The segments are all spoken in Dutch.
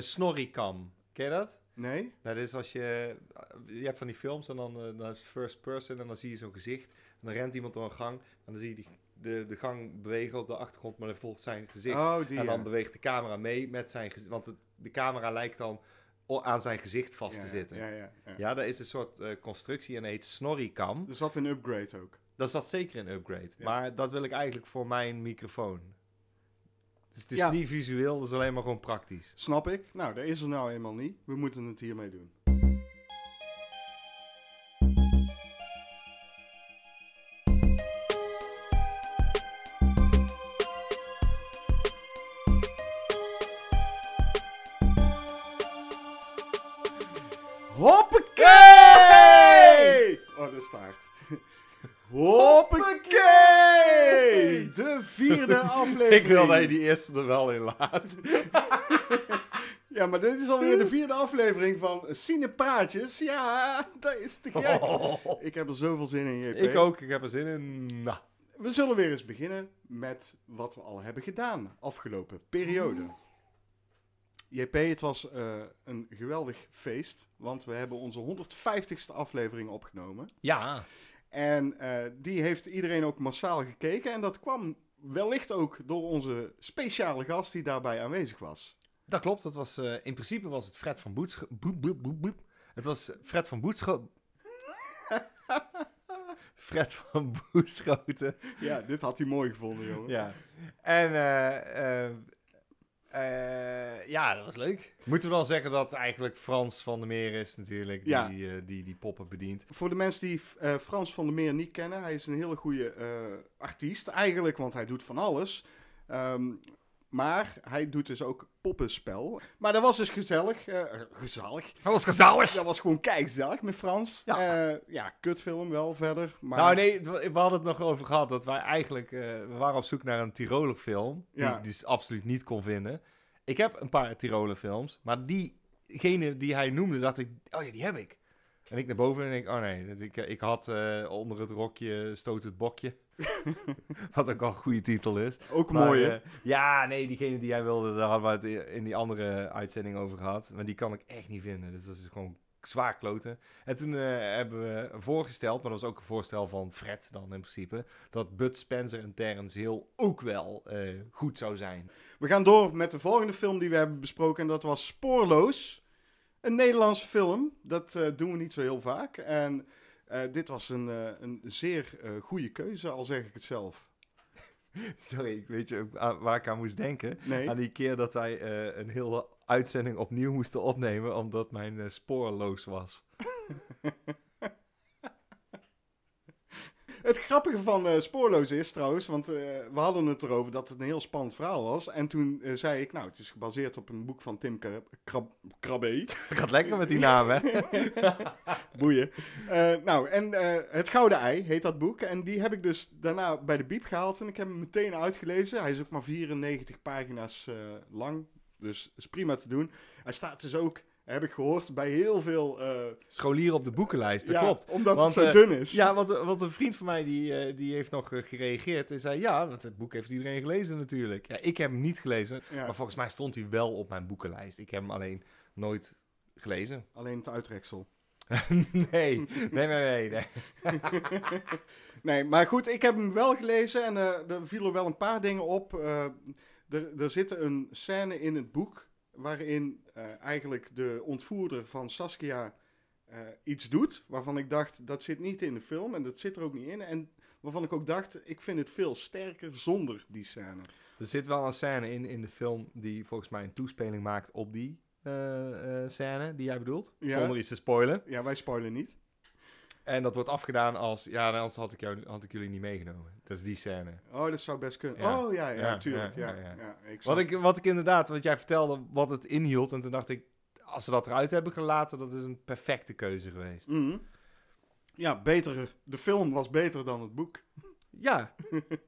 Een snorrikam. Ken je dat? Nee? Nou, dit is als je... Je hebt van die films en dan, eh, dan is het first person en dan zie je zo'n gezicht. En dan rent iemand door een gang en dan zie je die, de, de gang bewegen op de achtergrond, maar dan volgt zijn gezicht. Oh, die. en dan ja. beweegt de camera mee met zijn gezicht. Want het, de camera lijkt dan aan zijn gezicht vast Ja, te zitten. Ja, ja, ja. Ja, dat is een soort eh, constructie en heet Snorricam. Er zat een upgrade ook. Dat zat zeker een upgrade. Maar dat wil ik eigenlijk voor mijn microfoon. Dus het is Ja. niet visueel, het is alleen maar gewoon praktisch. Snap ik. Nou, dat is er nou eenmaal niet. We moeten het hiermee doen. Aflevering. Ik wil dat je die eerste er wel in laat. Ja, maar dit is alweer de vierde aflevering van Cinepraatjes. Ja, dat is te gek. Ik heb er zoveel zin in, JP. Ik ook, ik heb er zin in. Nou, We zullen weer eens beginnen met wat we al hebben gedaan afgelopen periode. JP, het was eh, een geweldig feest, want we hebben onze 150ste aflevering opgenomen. ja. En eh, die heeft iedereen ook massaal gekeken. En dat kwam wellicht ook door onze speciale gast die daarbij aanwezig was. Dat klopt, dat was, eh, in principe was het Fred van Boets... boep, boep, boep, boep. Het was Fred van Boetscho... Fred van Boeschoten. Ja, dit had hij mooi gevonden, jongen. Ja. En eh, eh, ja, dat was leuk. Moeten we dan zeggen dat eigenlijk Frans van der Meer is natuurlijk, die, Ja. die, eh, die, die poppen bedient. Voor de mensen die eh, Frans van der Meer niet kennen, hij is een hele goede eh, artiest eigenlijk, want hij doet van alles. Ehm, maar hij doet dus ook poppenspel. Maar dat was dus gezellig. eh, gezellig. Dat was gezellig! Dat was gewoon kijkgezellig met Frans. Ja. Ja, ja kutfilm wel verder. Maar Nou nee, we hadden het nog over gehad dat wij eigenlijk, eh, we waren op zoek naar een Tiroler film, die Ja. ik dus absoluut niet kon vinden. Ik heb een paar Tiroler films, maar diegene die hij noemde, dacht ik, oh ja, die heb ik. En ik naar boven en ik, oh nee, ik, ik had eh, onder het rokje stoot het bokje. Wat ook al een goede titel is. ook mooie. eh, ja, nee, diegene die jij wilde, daar hadden we het in die andere uitzending over gehad. Maar die kan ik echt niet vinden. Dus dat is gewoon zwaar kloten. En toen eh, hebben we voorgesteld, maar dat was ook een voorstel van Fred dan in principe, dat Bud Spencer en Terrence Hill ook wel eh, goed zou zijn. We gaan door met de volgende film die we hebben besproken. En dat was Spoorloos. Een Nederlandse film. Dat doen we niet zo heel vaak. En dit was een, eh, een zeer eh, goede keuze, al zeg ik het zelf. Sorry, ik weet je waar ik aan moest denken? Nee. Aan die keer dat wij eh, een hele uitzending opnieuw moesten opnemen, omdat mijn eh, spoorloos was. Het grappige van eh, Spoorloos is trouwens, want eh, we hadden het erover dat het een heel spannend verhaal was. En toen eh, zei ik, nou, het is gebaseerd op een boek van Tim Krab Krab Krabbe. Gaat lekker met die naam, hè? Boeien. Nou, en Het Gouden Ei heet dat boek. En die heb ik dus daarna bij de biep gehaald. En ik heb hem meteen uitgelezen. Hij is ook maar 94 pagina's lang. Dus is prima te doen. Hij staat dus ook, heb ik gehoord, bij heel veel... eh, Scholieren op de boekenlijst, dat ja, klopt. Omdat Want, het zo eh, dun is. Ja, want, want een vriend van mij die, eh, die heeft nog eh, gereageerd en zei ja, want het boek heeft iedereen gelezen natuurlijk. Ja, ik heb hem niet gelezen, Ja, maar volgens mij stond hij wel op mijn boekenlijst. Ik heb hem alleen nooit gelezen. Alleen het uitreksel. nee, nee, nee, nee. nee. Nee, maar goed, ik heb hem wel gelezen en eh, er vielen wel een paar dingen op. Eh, er, er zit een scène in het boek waarin eh, eigenlijk de ontvoerder van Saskia eh, iets doet. Waarvan ik dacht, dat zit niet in de film en dat zit er ook niet in. En waarvan ik ook dacht, ik vind het veel sterker zonder die scène. Er zit wel een scène in, in de film die volgens mij een toespeling maakt op die eh, scène die jij bedoelt. Ja. Zonder iets te spoilen. Ja, wij spoilen niet. En dat wordt afgedaan als, ja, anders had ik, jou, had ik jullie niet meegenomen. Dat is die scène. Oh, dat zou best kunnen. Ja. Oh, ja, ja, Ja, tuurlijk. Ja, ik Wat ik, wat ik inderdaad, wat jij vertelde, wat het inhield. En toen dacht ik, als ze dat eruit hebben gelaten, dat is een perfecte keuze geweest. Mhm. Ja, beter. De film was beter dan het boek. Ja,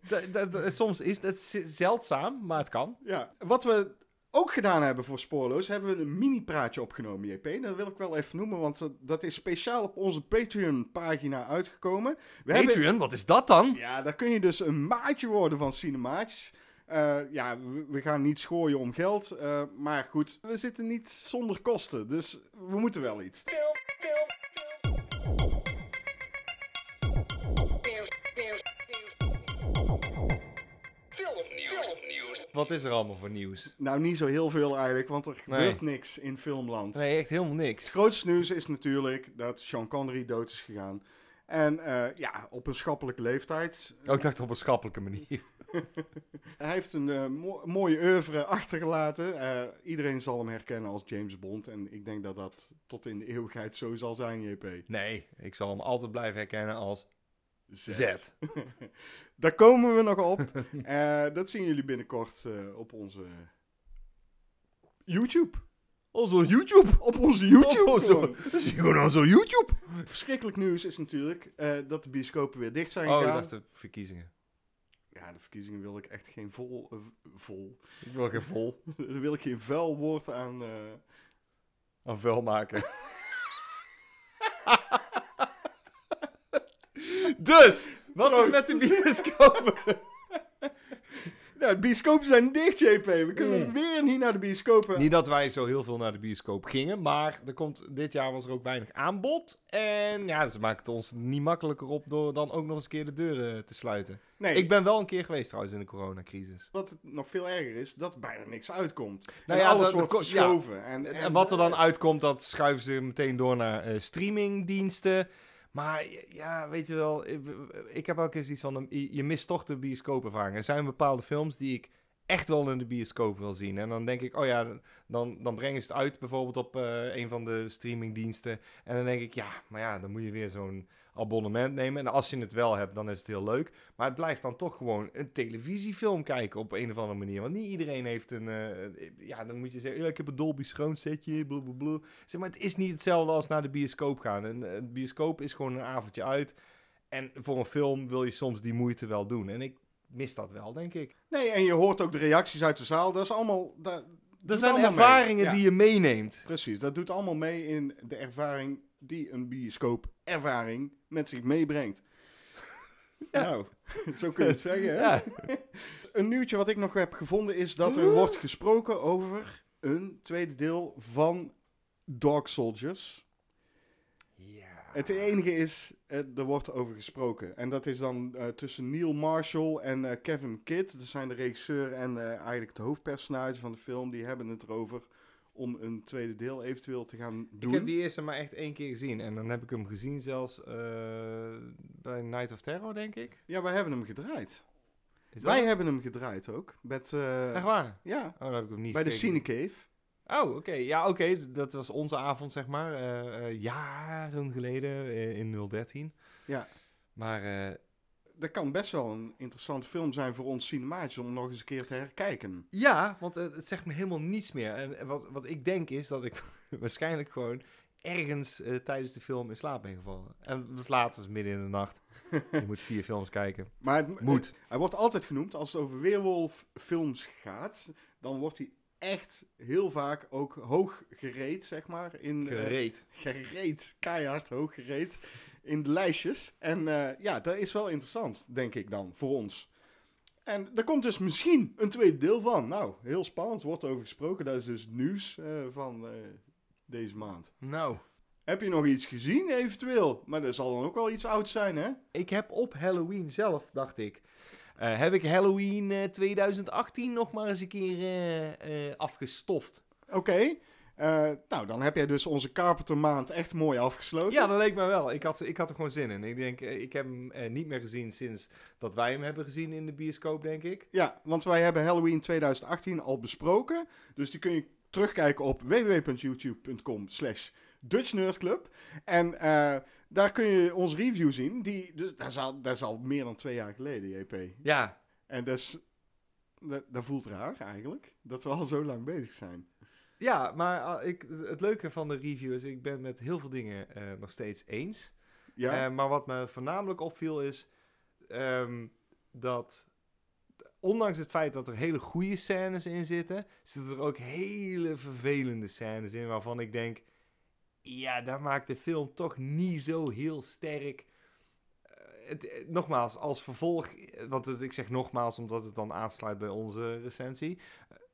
soms is het zeldzaam, maar het kan. Ja, wat we ook gedaan hebben voor Spoorloos, hebben we een mini-praatje opgenomen, JP. Dat wil ik wel even noemen, want eh, dat is speciaal op onze Patreon-pagina uitgekomen. We hebben- Patreon, wat is dat dan? ja, daar kun je dus een maatje worden van Cinemaatjes. Eh, ja, we, we gaan niet schooien om geld. eh, maar goed, we zitten niet zonder kosten. Dus we moeten wel iets. Wat is er allemaal voor nieuws? Nou, niet zo heel veel eigenlijk, want er Nee. gebeurt niks in filmland. Nee, echt helemaal Het niks. grootste nieuws is natuurlijk dat Sean Connery dood is gegaan. En eh, ja, op een schappelijke leeftijd. Ook dacht op een schappelijke manier. Hij heeft een eh, mo- mooie oeuvre achtergelaten. Eh, iedereen zal hem herkennen als James Bond. En ik denk dat dat tot in de eeuwigheid zo zal zijn, JP. Nee, ik zal hem altijd blijven herkennen als Z. Daar komen we nog op. Eh, dat zien jullie binnenkort eh, op onze YouTube. Onze YouTube. Op onze YouTube. Oh, zo. Dat is gewoon YouTube. Verschrikkelijk nieuws is natuurlijk eh, dat de bioscopen weer dicht zijn Oh, ik gegaan. dacht de verkiezingen. Ja, de verkiezingen wil ik echt geen vol... vol. Ik wil geen vol Daar wil ik geen vuil woord aan... aan vuil maken. dus, wat Proost. is met de bioscopen? Nou, de bioscopen zijn dicht, JP. We kunnen Mm. weer niet naar de bioscopen. Niet dat wij zo heel veel naar de bioscoop gingen, maar er komt, dit jaar was er ook weinig aanbod. En ja, ze maakt het ons niet makkelijker op door dan ook nog eens een keer de deuren te sluiten. Nee, Ik ben wel een keer geweest trouwens in de coronacrisis. wat het nog veel erger is, dat bijna niks uitkomt. Nou en ja, alles wordt verschoven. En, En, en, wat er dan uitkomt, dat schuiven ze meteen door naar eh, streamingdiensten. Maar ja, weet je wel, ik, heb ook eens iets van, je je mist toch de bioscoopervaring. Er zijn bepaalde films die ik echt wel in de bioscoop wil zien. En dan denk ik, oh ja, dan, dan brengen ze het uit bijvoorbeeld op eh, een van de streamingdiensten. En dan denk ik, ja, maar ja, dan moet je weer zo'n abonnement nemen. En als je het wel hebt, dan is het heel leuk. Maar het blijft dan toch gewoon een televisiefilm kijken op een of andere manier. Want niet iedereen heeft een... eh, ja, dan moet je zeggen, ja, ik heb een Dolby Surround setje, blablabla. Zeg maar, het is niet hetzelfde als naar de bioscoop gaan. Een, een bioscoop is gewoon een avondje uit. En voor een film wil je soms die moeite wel doen. En ik mis dat wel, denk ik. Nee, en je hoort ook de reacties uit de zaal. Dat is allemaal... Dat, Er zijn allemaal mee. ervaringen Ja. die je meeneemt. Precies, dat doet allemaal mee in de ervaring die een bioscoop-ervaring met zich meebrengt. Ja. Nou, zo kun je het zeggen, hè? Ja. Een nieuwtje wat ik nog heb gevonden is dat er wordt gesproken over een tweede deel van Dog Soldiers. ja. Het enige is, eh, er wordt over gesproken. En dat is dan eh, tussen Neil Marshall en eh, Kevin Kidd. Dat zijn de regisseur en eigenlijk het hoofdpersonage van de film. Die hebben het erover om een tweede deel eventueel te gaan doen. Ik heb die eerste maar echt één keer gezien. En dan heb ik hem gezien zelfs eh, bij Night of Terror, denk ik. Ja, wij hebben hem gedraaid. Wij het? hebben hem gedraaid ook. Met, eh, Echt waar? ja, Oh, dan heb ik hem niet bij de gekeken. Cinecave. Oh, oké. Ja, oké. Dat was onze avond, zeg maar. eh, jaren geleden in 013. Ja. Maar Dat kan best wel een interessante film zijn voor ons cinematjes om nog eens een keer te herkijken. ja, want het zegt me helemaal niets meer. En en wat, wat ik denk is dat ik waarschijnlijk gewoon ergens eh, tijdens de film in slaap ben gevallen. En dat was later, was midden in de nacht. Je moet vier films kijken. Maar het, Moet. hij wordt altijd genoemd, als het over weerwolffilms gaat, dan wordt hij echt heel vaak ook hoog gereed, zeg maar. In, eh, Gereed. gereed, keihard hoog gereed in de lijstjes. En eh, ja, dat is wel interessant, denk ik dan, voor ons. En er komt dus misschien een tweede deel van. Nou, heel spannend, wordt over gesproken. Dat is dus het nieuws eh, van eh, deze maand. Nou, Heb je nog iets gezien, eventueel? Maar dat zal dan ook wel iets oud zijn, hè? ik heb op Halloween zelf, dacht ik, heb ik Halloween eh, 2018 nog maar eens een keer afgestoft. Oké. Eh, nou, dan heb jij dus onze Carpenter maand echt mooi afgesloten. Ja, dat leek me wel. Ik had, ik had er gewoon zin in. Ik denk, eh, ik heb hem eh, niet meer gezien sinds dat wij hem hebben gezien in de bioscoop, denk ik. Ja, want wij hebben Halloween 2018 al besproken. Dus die kun je terugkijken op www.youtube.com slash dutchnerdclub. En daar kun je onze review zien. Die, dus, dat, is al, dat is al meer dan twee jaar geleden, JP. Ja, En dat, is, dat, dat voelt raar eigenlijk, dat we al zo lang bezig zijn. Ja maar eh, ik, het leuke van de review is, ik ben met heel veel dingen eh, nog steeds eens. Ja, Eh, maar wat me voornamelijk opviel is ehm, dat, ondanks het feit dat er hele goede scènes in zitten, zitten er ook hele vervelende scènes in waarvan ik denk, ja, daar maakt de film toch niet zo heel sterk. Eh, het, nogmaals, als vervolg, want het- ik zeg nogmaals omdat het dan aansluit bij onze recensie.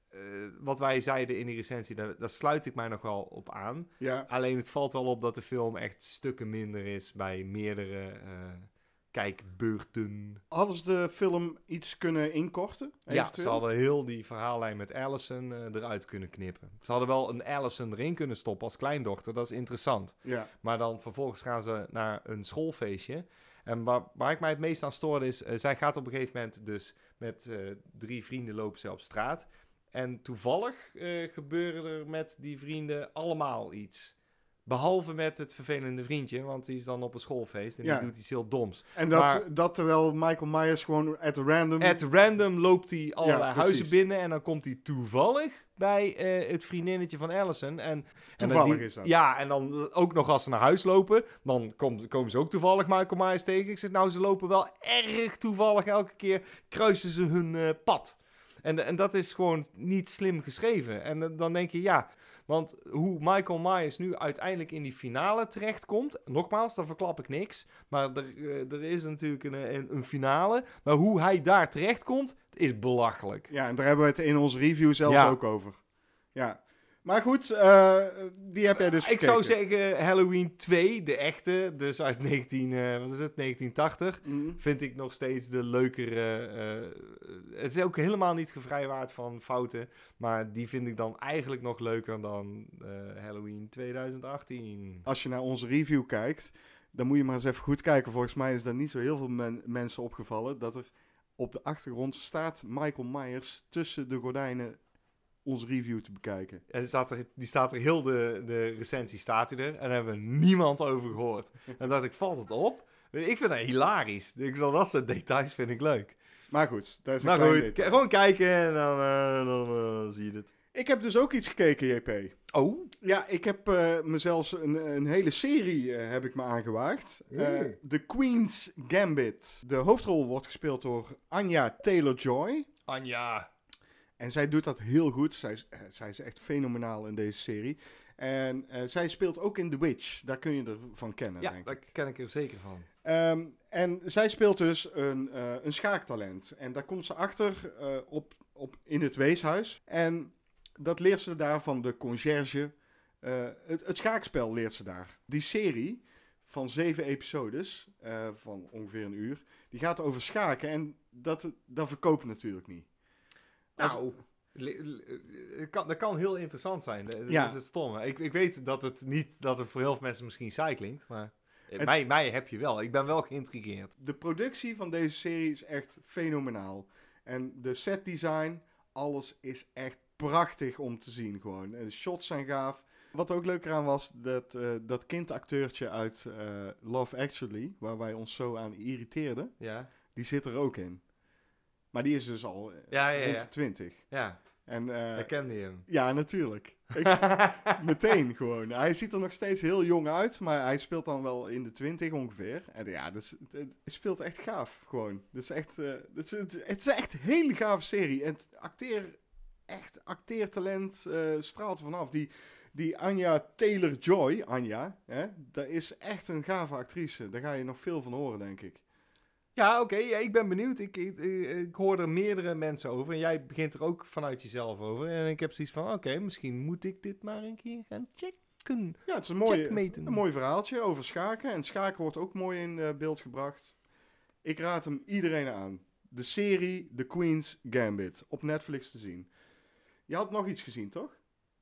Eh, wat wij zeiden in die recensie, daar, daar sluit ik mij nog wel op aan. Ja, Alleen het valt wel op dat de film echt stukken minder is bij meerdere eh, kijkbeurten. hadden ze de film iets kunnen inkorten? Ja, ze hadden heel die verhaallijn met Allison eh, eruit kunnen knippen. Ze hadden wel een Allison erin kunnen stoppen als kleindochter, dat is interessant. Ja, Maar dan vervolgens gaan ze naar een schoolfeestje. En waar, waar ik mij het meest aan stoorde is, zij gaat op een gegeven moment dus met drie vrienden lopen ze op straat. En toevallig eh, gebeuren er met die vrienden allemaal iets. Behalve met het vervelende vriendje, want die is dan op een schoolfeest en Ja. die doet iets heel doms. en dat, Maar- dat terwijl Michael Myers gewoon at random... At random loopt hij allerlei Ja, precies. huizen binnen en dan komt hij toevallig bij eh, het vriendinnetje van Allison. En, en dan Toevallig die- is dat. Ja, en dan ook nog als ze naar huis lopen, dan komen ze ook toevallig Michael Myers tegen. Ik zeg, nou, ze lopen wel erg toevallig elke keer, kruisen ze hun eh, pad. En, en dat is gewoon niet slim geschreven. En eh, dan denk je, ja, want hoe Michael Myers nu uiteindelijk in die finale terechtkomt, nogmaals, daar verklap ik niks. Maar er, eh, er is natuurlijk een, een, een finale. Maar hoe hij daar terechtkomt, is belachelijk. Ja, en daar hebben we het in onze review zelfs Ja. ook over. Ja. Maar goed, eh, die heb jij dus ik zou zeggen Halloween 2, de echte, dus uit 19, eh, wat is het, 1980. Mhm. Vind ik nog steeds de leukere. eh, het is ook helemaal niet gevrijwaard van fouten. Maar die vind ik dan eigenlijk nog leuker dan eh, Halloween 2018. Als je naar onze review kijkt, dan moet je maar eens even goed kijken. Volgens mij is daar niet zo heel veel men- mensen opgevallen dat er op de achtergrond staat Michael Myers tussen de gordijnen onze review te bekijken. En die staat er, die staat er heel de, de recensie staat hij er. En daar hebben we niemand over gehoord. En dacht ik, valt het op? Ik vind dat hilarisch. Ik zal dat soort details vind ik leuk. Maar goed, dat is een Maar goed, gewoon kijken en dan, eh, dan eh, zie je het. Ik heb dus ook iets gekeken, JP. Oh? Ja, ik heb eh mezelf een, een hele serie heb ik me aangewaagd. Oeh. The Queen's Gambit. De hoofdrol wordt gespeeld door Anya Taylor-Joy. Anja. En zij doet dat heel goed. Zij, is- eh, zij is echt fenomenaal in deze serie. En eh, zij speelt ook in The Witch. Daar kun je ervan kennen, Ja, denk ik. daar ken ik er zeker van. Ehm, en zij speelt dus een, eh, een schaaktalent. En daar komt ze achter op, op, in het weeshuis. En dat leert ze daar van de conciërge. Eh, het, het schaakspel leert ze daar. Die serie van zeven episodes, van ongeveer een uur, die gaat over schaken. En dat, dat verkoopt natuurlijk niet. Nou, het kan, dat kan heel interessant zijn. Dat Ja. is het stomme. Ik, ik weet dat het, niet, dat het voor heel veel mensen misschien saai klinkt, maar Het- mij, mij heb je wel. Ik ben wel geïntrigeerd. De productie van deze serie is echt fenomenaal. En de set design, alles is echt prachtig om te zien gewoon. En de shots zijn gaaf. Wat ook leuker aan was, dat, eh, dat kindacteurtje uit eh, Love Actually, waar wij ons zo aan irriteerden, Ja, die zit er ook in. Maar die is dus al eh, Ja, ja, rond de 20. ja. En, eh, ik kende je hem. ja, natuurlijk. Ik, meteen gewoon. Hij ziet er nog steeds heel jong uit, maar hij speelt dan wel in de 20 ongeveer. En ja, dus, het, speelt echt gaaf gewoon. Het is echt, eh, het is, het, is echt een hele gave serie. En acteer, echt acteertalent eh, straalt vanaf. Die, die Anja Taylor-Joy, Anja, hè, dat is echt een gave actrice. Daar ga je nog veel van horen, denk ik. Ja, oké. ja, ik ben benieuwd. Ik, ik, ik hoor er meerdere mensen over. En jij begint er ook vanuit jezelf over. En ik heb zoiets van, oké, misschien moet ik dit maar een keer gaan checken. Ja, het is een mooi, Checkmaten. een mooi verhaaltje over schaken. En schaken wordt ook mooi in eh, beeld gebracht. Ik raad hem iedereen aan. De serie The Queen's Gambit op Netflix te zien. Je had nog iets gezien, toch?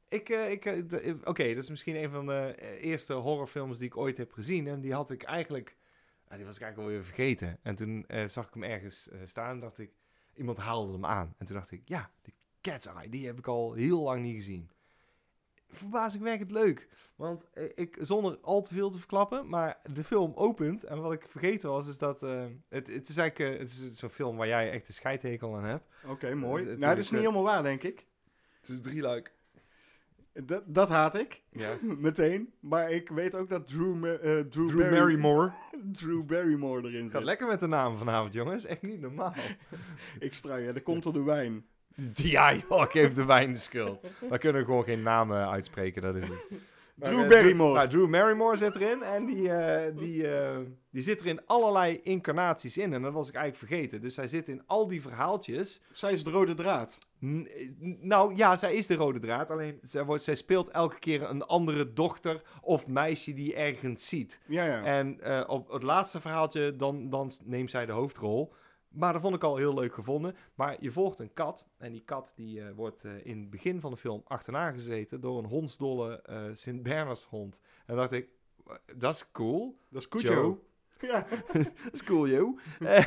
Ik, eh, ik, eh, oké, dat is misschien een van de eerste horrorfilms die ik ooit heb gezien. En die had ik eigenlijk, die was ik eigenlijk alweer vergeten. En toen eh, zag ik hem ergens eh, staan en dacht ik, iemand haalde hem aan. En toen dacht ik, ja, de Cat's Eye, die heb ik al heel lang niet gezien. Verbazingwekkend leuk. Want eh, ik, zonder al te veel te verklappen, maar de film opent. En wat ik vergeten was, is dat het, het is eigenlijk het is zo'n film waar jij echt een scheidhekel aan hebt. Oké, mooi. Nou, dat is, niet helemaal waar, denk ik. Het is drie luik. Dat, dat haat ik, Ja. meteen. Maar ik weet ook dat Drew, eh, Drew, Drew Barry- Barrymore. Drew Barrymore erin Het gaat zit. lekker met de naam vanavond, jongens. Echt niet normaal. Extra, ja, dat komt door de wijn. Ja, joh, ik geef de wijn de schuld. We kunnen gewoon geen namen uitspreken, dat is niet. Maar, Drew eh, Barrymore. nou, Drew Barrymore zit erin. En die, eh, die, eh, die zit er in allerlei incarnaties in. En dat was ik eigenlijk vergeten. Dus zij zit in al die verhaaltjes. Zij is de rode draad. N- nou ja, zij is de rode draad. Alleen zij, wordt, zij speelt elke keer een andere dochter of meisje die ergens ziet. Ja, ja. En eh, op het laatste verhaaltje, dan, dan neemt zij de hoofdrol. Maar dat vond ik al heel leuk gevonden. Maar je volgt een kat. En die kat die, eh, wordt eh, in het begin van de film achterna gezeten door een hondsdolle eh sint Bernards hond. En dan dacht ik, dat is cool. dat is. Joe. Ja. Dat is cool, joh.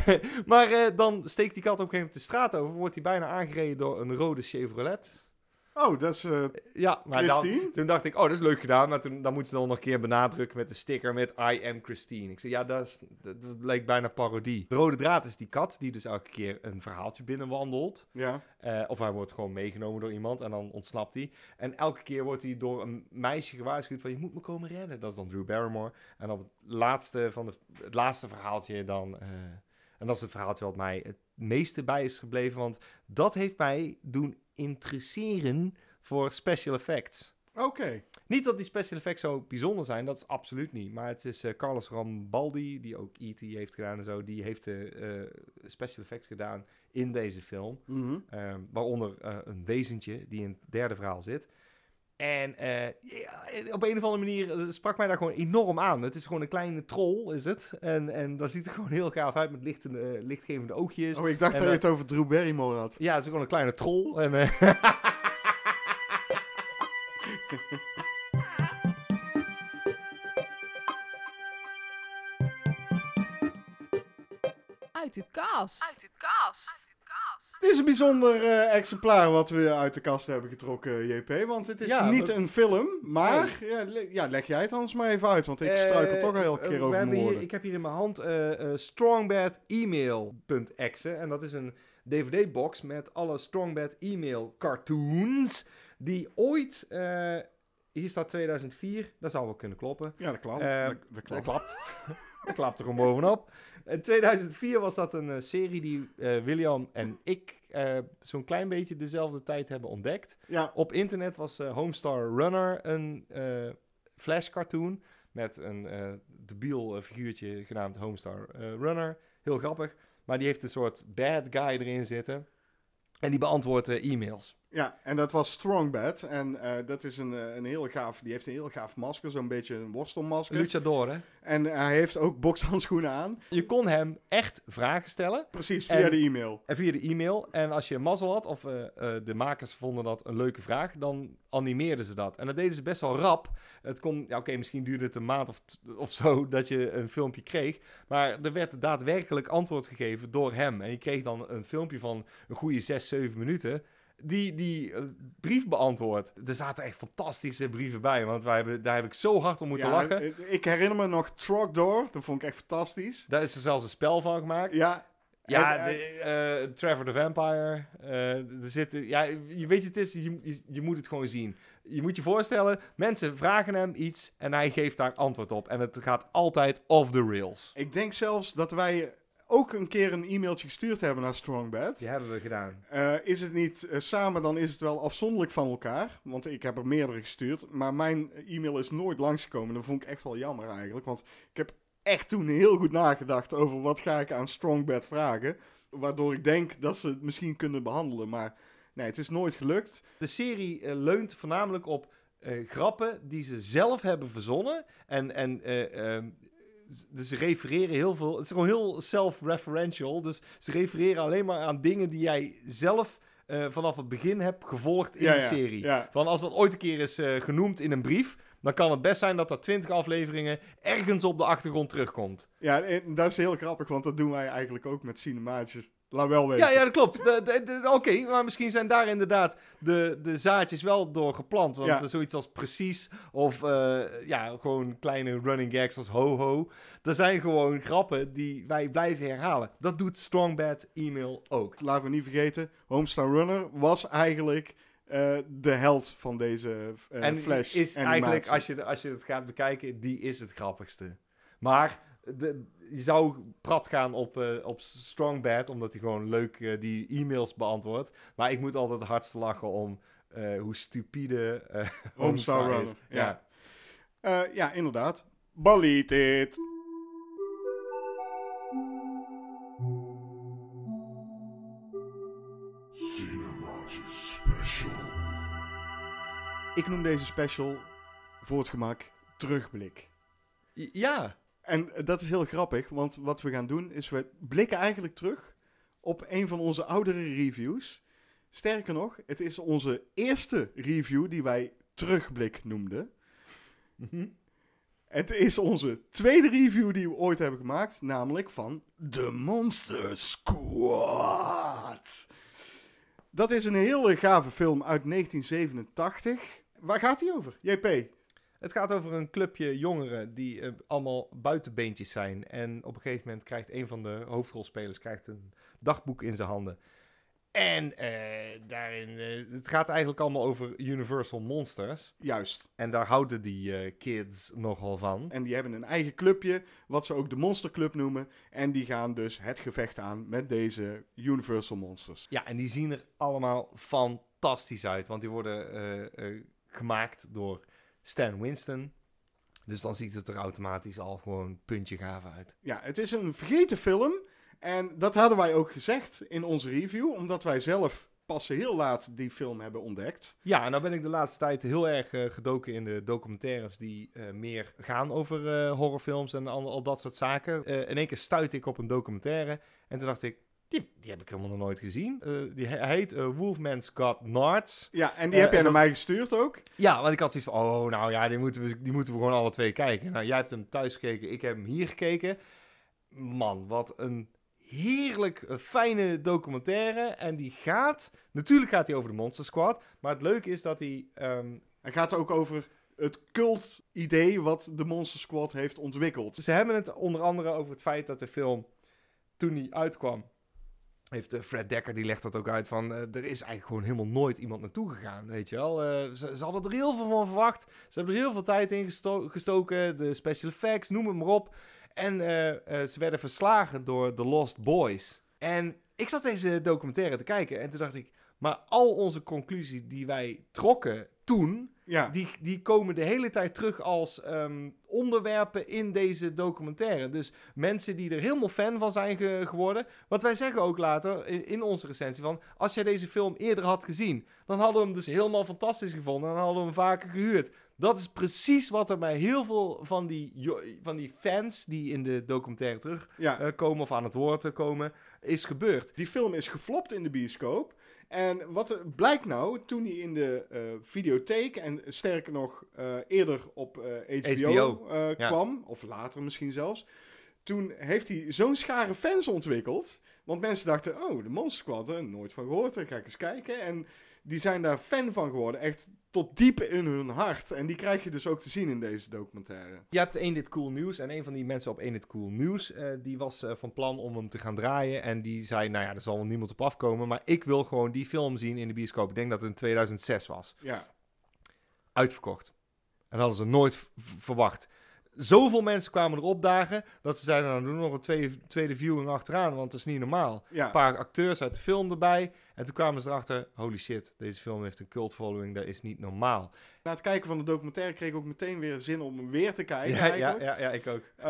Maar dan steekt die kat op een gegeven moment de straat over. Wordt hij bijna aangereden door een rode Chevrolet. Oh, dat is eh, Ja, maar dan, Christine. toen dacht ik, oh, dat is leuk gedaan. Maar toen, dan moeten ze dan nog een keer benadrukken met de sticker met I am Christine. Ik zei, ja, dat, is, dat, dat leek bijna parodie. De rode draad is die kat die dus elke keer een verhaaltje binnenwandelt. Ja. Eh, of hij wordt gewoon meegenomen door iemand en dan ontsnapt hij. En elke keer wordt hij door een meisje gewaarschuwd van je moet me komen redden. Dat is dan Drew Barrymore. En op het laatste, van de, het laatste verhaaltje dan... en dat is het verhaaltje wat mij het meeste bij is gebleven. Want dat heeft mij doen interesseren voor special effects. Oké. Niet dat die special effects zo bijzonder zijn, dat is absoluut niet. Maar het is eh, Carlos Rambaldi, die ook E.T. heeft gedaan en zo. Die heeft de eh, special effects gedaan in deze film. Mhm. Ehm, waaronder eh, een wezentje die in het derde verhaal zit. En eh, ja, op een of andere manier eh, sprak mij daar gewoon enorm aan. Het is gewoon een kleine troll, is het. En, en dat ziet er gewoon heel gaaf uit met lichtende, lichtgevende oogjes. Oh, ik dacht En dat je dat- het over Drew Barrymore had. Ja, het is gewoon een kleine troll. En, eh, Uit de kast. Uit de kast. Het is een bijzonder eh, exemplaar wat we uit de kast hebben getrokken, JP. Want het is Ja, niet dat- een film, maar ja, le- ja, leg jij het anders maar even uit. Want ik struikel Eh, toch al heel eh, keer over mijn hier. Ik heb hier in mijn hand eh eh strongbademail.exe. En dat is een DVD-box met alle Strongbad email cartoons. Die ooit, eh, hier staat 2004, dat zou wel kunnen kloppen. Ja, dat klopt. Eh, dat, dat Dat klopt. klapt. dat klapt er gewoon bovenop. In 2004 was dat een eh, serie die eh, William en ik eh, zo'n klein beetje dezelfde tijd hebben ontdekt. Ja, Op internet was Homestar Runner een flash cartoon met een debiel figuurtje genaamd Homestar Runner. Heel grappig. Maar die heeft een soort bad guy erin zitten. En die beantwoordt e-mails. Ja, en dat was Strongbad. En eh, dat is een, eh, een heel gaaf, die heeft een heel gaaf masker, zo'n beetje een worstelmasker. Luchador, hè? En hij heeft ook bokshandschoenen aan. Je kon hem echt vragen stellen. Precies, via En- de e-mail. En via de e-mail. En als je mazzel had, of eh, eh, de makers vonden dat een leuke vraag, dan animeerden ze dat. En dat deden ze best wel rap. Het kon, ja, oké, misschien duurde het een maand of, of zo dat je een filmpje kreeg. Maar er werd daadwerkelijk antwoord gegeven door hem. En je kreeg dan een filmpje van een goede 6, 7 minuten. Die, die eh, brief beantwoord. Er zaten echt fantastische brieven bij. Want wij hebben, daar heb ik zo hard om moeten Ja, lachen. eh, Ik herinner me nog Trogdor, dat vond ik echt fantastisch. Daar is er zelfs een spel van gemaakt. Ja, Ja, de, eh, Trevor the Vampire. eh, er zitten, ja, je weet je, het is, je, je, je moet het gewoon zien. Je moet je voorstellen, mensen vragen hem iets en hij geeft daar antwoord op. En het gaat altijd off the rails. ik denk zelfs dat wij ook een keer een e-mailtje gestuurd hebben naar Strongbad. Die hebben we gedaan. Eh, is het niet eh, samen, dan is het wel afzonderlijk van elkaar. Want ik heb er meerdere gestuurd. Maar mijn e-mail is nooit langsgekomen. Dat vond ik echt wel jammer eigenlijk. Want ik heb echt toen heel goed nagedacht over wat ga ik aan Strongbad vragen. Waardoor ik denk dat ze het misschien kunnen behandelen. Maar nee, het is nooit gelukt. De serie eh, leunt voornamelijk op grappen die ze zelf hebben verzonnen. En, en eh, ehm, dus ze refereren heel veel. Het is gewoon heel self-referential. Dus ze refereren alleen maar aan dingen die jij zelf eh, vanaf het begin hebt gevolgd in ja, de serie. Ja. Van als dat ooit een keer is eh, genoemd in een brief, dan kan het best zijn dat dat 20 afleveringen ergens op de achtergrond terugkomt. ja, en dat is heel grappig. Want dat doen wij eigenlijk ook met cinemaatjes. Laat wel weten. Ja, ja, dat klopt. Oké, maar misschien zijn daar inderdaad de, de zaadjes wel door geplant. Want Ja. zoiets als precies of eh, ja, gewoon kleine running gags als ho-ho. Dat zijn gewoon grappen die wij blijven herhalen. Dat doet Strongbad e-mail ook. Laten we niet vergeten, Homestar Runner was eigenlijk eh, de held van deze eh, en Flash is animatie. eigenlijk, als je, als je het gaat bekijken, die is het grappigste. Maar de, je zou prat gaan op, eh op Strongbad, omdat hij gewoon leuk eh, die e-mails beantwoordt. Maar ik moet altijd het hardste lachen om eh, hoe stupide eh Homestar Homestar is. Ja. Eh, ja, inderdaad. Baliet it. Ik noem deze special voor het gemak terugblik. Ja, En eh, dat is heel grappig, want wat we gaan doen is we blikken eigenlijk terug op een van onze oudere reviews. Sterker nog, het is onze eerste review die wij terugblik noemden. Het is onze tweede review die we ooit hebben gemaakt, namelijk van The Monster Squad. Dat is een hele gave film uit 1987. Waar gaat die over, JP? Het gaat over een clubje jongeren die eh, allemaal buitenbeentjes zijn. En op een gegeven moment krijgt een van de hoofdrolspelers krijgt een dagboek in zijn handen. En eh, daarin, eh, het gaat eigenlijk allemaal over Universal Monsters. Juist. En daar houden die kids nogal van. En die hebben een eigen clubje, wat ze ook de Monster Club noemen. En die gaan dus het gevecht aan met deze Universal Monsters. Ja, en die zien er allemaal fantastisch uit. Want die worden gemaakt door Stan Winston. Dus dan ziet het er automatisch al gewoon puntje gaaf uit. Ja, het is een vergeten film. En dat hadden wij ook gezegd in onze review, omdat wij zelf pas heel laat die film hebben ontdekt. Ja, en nou ben ik de laatste tijd heel erg eh, gedoken in de documentaires die eh, meer gaan over eh, horrorfilms en al, al dat soort zaken. In één keer stuitte ik op een documentaire en toen dacht ik, die, die heb ik helemaal nog nooit gezien. Eh, die he- heet eh, Wolfman's Got Nards. Ja, en die Eh, heb jij naar mij gestuurd ook. Ja, want ik had zoiets van, oh, nou ja, die moeten, we, die moeten we gewoon alle twee kijken. Nou, jij hebt hem thuis gekeken, ik heb hem hier gekeken. Man, wat een heerlijk fijne documentaire. En die gaat, natuurlijk gaat hij over de Monster Squad. Maar het leuke is dat hij... ehm, Hij gaat ook over het cult-idee wat de Monster Squad heeft ontwikkeld. Ze hebben het onder andere over het feit dat de film, toen die uitkwam, heeft eh, Fred Dekker, die legt dat ook uit van, eh, er is eigenlijk gewoon helemaal nooit iemand naartoe gegaan, weet je wel. Eh, ze, hadden er heel veel van verwacht. Ze hebben er heel veel tijd in gesto- gestoken, de special effects, noem het maar op. En ze werden verslagen door The Lost Boys. En ik zat deze documentaire te kijken en toen dacht ik, maar al onze conclusies die wij trokken toen, Ja, die, die komen de hele tijd terug als ehm, onderwerpen in deze documentaire. Dus mensen die er helemaal fan van zijn ge- geworden. Wat wij zeggen ook later in, in onze recensie van... als jij deze film eerder had gezien... dan hadden we hem dus helemaal fantastisch gevonden... en dan hadden we hem vaker gehuurd. Dat is precies wat er bij heel veel van die, van die fans... die in de documentaire terugkomen ja. komen of aan het woord eh, komen... is gebeurd. Die film is geflopt in de bioscoop. En wat er blijkt nou, toen hij in de eh, videotheek en sterker nog eh, eerder op HBO, HBO, eh, ja. kwam, of later misschien zelfs, toen heeft hij zo'n schare fans ontwikkeld. Want mensen dachten, oh, de Monster Squad, eh, nooit van gehoord, dan ga ik eens kijken. En die zijn daar fan van geworden, echt tot diep in hun hart. En die krijg je dus ook te zien in deze documentaire. Je hebt één dit cool nieuws en een van die mensen op één dit cool nieuws, eh, die was eh, van plan om hem te gaan draaien en die zei, nou ja, er zal wel niemand op afkomen, maar ik wil gewoon die film zien in de bioscoop. Ik denk dat het in 2006 was. Ja, Uitverkocht. En dat hadden ze nooit verwacht. Zoveel mensen kwamen erop dagen dat ze zeiden, nou doen we nog een tweede, tweede viewing achteraan, want dat is niet normaal. ja. Een paar acteurs uit de film erbij en toen kwamen ze erachter, holy shit, deze film heeft een cult following, dat is niet normaal. Na het kijken van de documentaire kreeg ik ook meteen weer zin om hem weer te kijken Ja, ja, ja, ja, ik ook.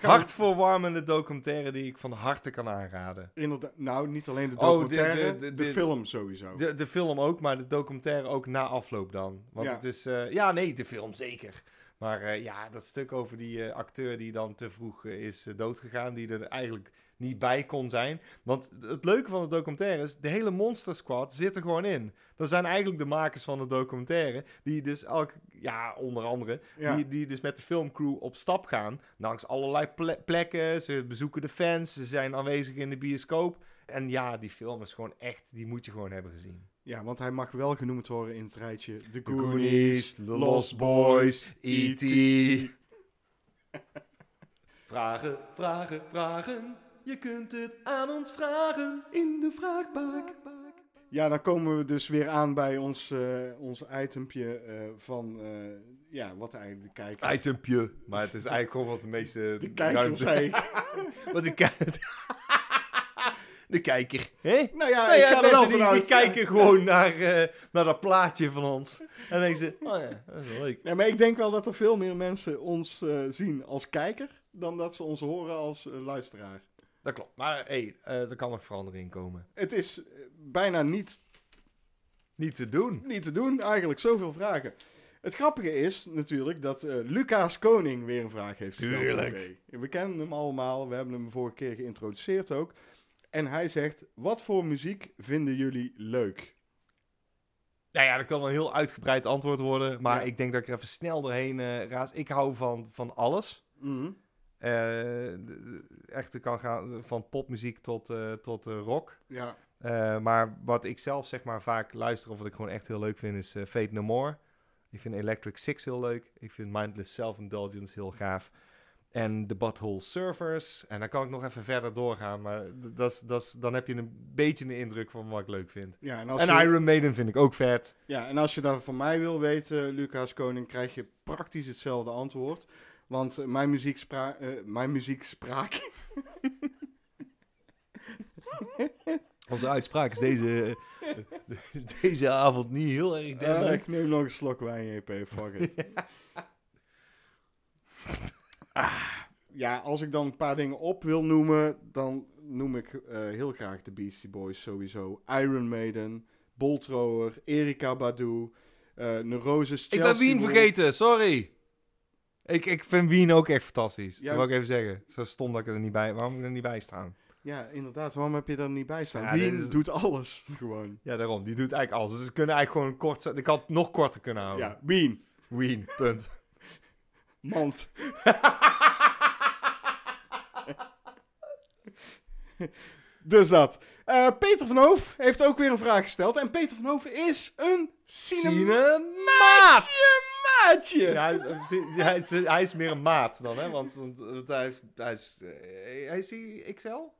We- Hartverwarmende documentaire die ik van harte kan aanraden. Inderdaad, nou, niet alleen de Oh, de- documentaire, de, de- de- de- film sowieso. De, de film ook, maar de documentaire ook na afloop dan. Want Ja. het is... eh, ja, nee, de film zeker. Maar eh, ja, dat stuk over die eh, acteur die dan te vroeg eh, is doodgegaan, die er eigenlijk niet bij kon zijn. Want het leuke van de documentaire is, de hele Monster Squad zit er gewoon in. Dat zijn eigenlijk de makers van de documentaire, die dus elke, ja, onder andere, ja. die, die dus met de filmcrew op stap gaan. Langs allerlei ple- plekken. Ze bezoeken de fans. Ze zijn aanwezig in de bioscoop. En ja, die film is gewoon echt... Die moet je gewoon hebben gezien. Ja, want hij mag wel genoemd worden in het rijtje The Goonies, The Lost Boys, E.T. vragen, vragen, vragen. Je kunt het aan ons vragen. in de vraagbak. Ja, dan komen we dus weer aan bij ons, eh, ons itempje eh, van, eh, ja, wat eigenlijk de kijker... Itempje. Maar het is eigenlijk gewoon wat de meeste... de kijker, ruimte- zei ik. Wat de kijker... de kijker. Hè? Nou ja, Nou ik ja, ga mensen wel die, kijken gewoon naar, eh, naar dat plaatje van ons. En dan denken ze, oh ja, dat is wel leuk. Ja, maar ik denk wel dat er veel meer mensen ons eh, zien als kijker dan dat ze ons horen als eh, luisteraar. Dat klopt. Maar hey, eh, er kan nog verandering komen. Het is bijna niet, Niet te doen. niet te doen, eigenlijk zoveel vragen. Het grappige is natuurlijk dat eh, Lucas Koning weer een vraag heeft gesteld. Tuurlijk. We kennen hem allemaal, we hebben hem vorige keer geïntroduceerd ook. En hij zegt, wat voor muziek vinden jullie leuk? Nou ja, dat kan een heel uitgebreid antwoord worden. Maar Ja. ik denk dat ik er even snel doorheen eh, raas. Ik hou van, van alles. Echt, het kan gaan van popmuziek tot, eh, tot rock. Ja, maar wat ik zelf zeg maar vaak luister of wat ik gewoon echt heel leuk vind is Fate No More. Ik vind Electric Six heel leuk. Ik vind Mindless Self-Indulgence heel gaaf. En de Butthole Surfers. En dan kan ik nog even verder doorgaan. Maar d- dat is- dat is- dan heb je een beetje een indruk van wat ik leuk vind. ja, en, als En je, Iron Maiden vind ik ook vet. ja, en als je dat van mij wil weten, Lucas Koning, krijg je praktisch hetzelfde antwoord. Want eh, mijn muziekspraak... eh, mijn muziekspraak... Onze uitspraak is deze, eh, deze avond niet heel erg denderend. ik neem nog een slok wijn, JP, fuck it. Ah, ja, als ik dan een paar dingen op wil noemen, dan noem ik eh, heel graag de Beastie Boys sowieso. Iron Maiden, Bolt Thrower, Erika Badu, eh Neurosis, Ik ben Chelsea Wien vergeten, sorry. Ik, ik vind Wien ook echt fantastisch. Ja. Dat wil ik even zeggen. Zo stom dat ik er niet bij... Waarom moet ik er niet bij staan? Ja, inderdaad. Waarom heb je daar niet bij staan? Ja, Wien is- doet alles, gewoon. Ja, daarom. Die doet eigenlijk alles. Dus ze kunnen eigenlijk gewoon kort... Ik had het nog korter kunnen houden. Ja, Wien. Wien, punt. Mand. dus dat. Eh, Peter van Hoof heeft ook weer een vraag gesteld. En Peter van Hoof is een cinemaatje. Maatje. Ja, hij, hij, is, hij is meer een maat dan, hè? Want, hij is... Hij is, eh, hij is hij XL?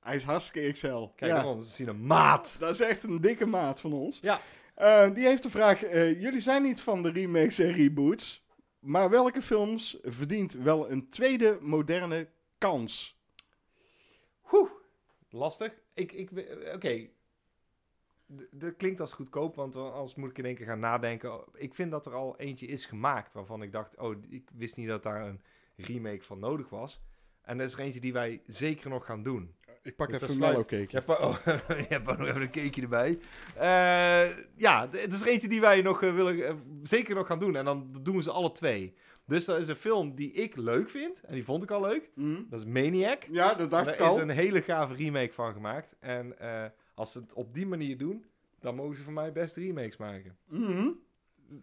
Hij is hartstikke XL. Kijk, ja, daarom. Ze zien een maat. dat is echt een dikke maat van ons. Ja. Eh, die heeft de vraag: jullie zijn niet van de remakes en reboots, maar welke films verdient wel een tweede moderne kans? Oeh, lastig. Ik, ik, oké. Dat klinkt als goedkoop, want als moet ik in één keer gaan nadenken. Ik vind dat er al eentje is gemaakt waarvan ik dacht, oh, ik wist niet dat daar een remake van nodig was. En er is er eentje die wij zeker nog gaan doen. Ik pak Dus even een mellow cake. Je hebt, oh, je hebt ook nog even een cakeje erbij. Eh, ja, het is er eentje die wij nog eh, willen, eh, zeker nog gaan doen. En dan doen we ze alle twee. Dus dat is een film die ik leuk vind. En die vond ik al leuk. Mhm. Dat is Maniac. Ja, dat dacht Daar ik is al. een hele gave remake van gemaakt. En eh, als ze het op die manier doen, dan mogen ze voor mij best remakes maken. Mhm.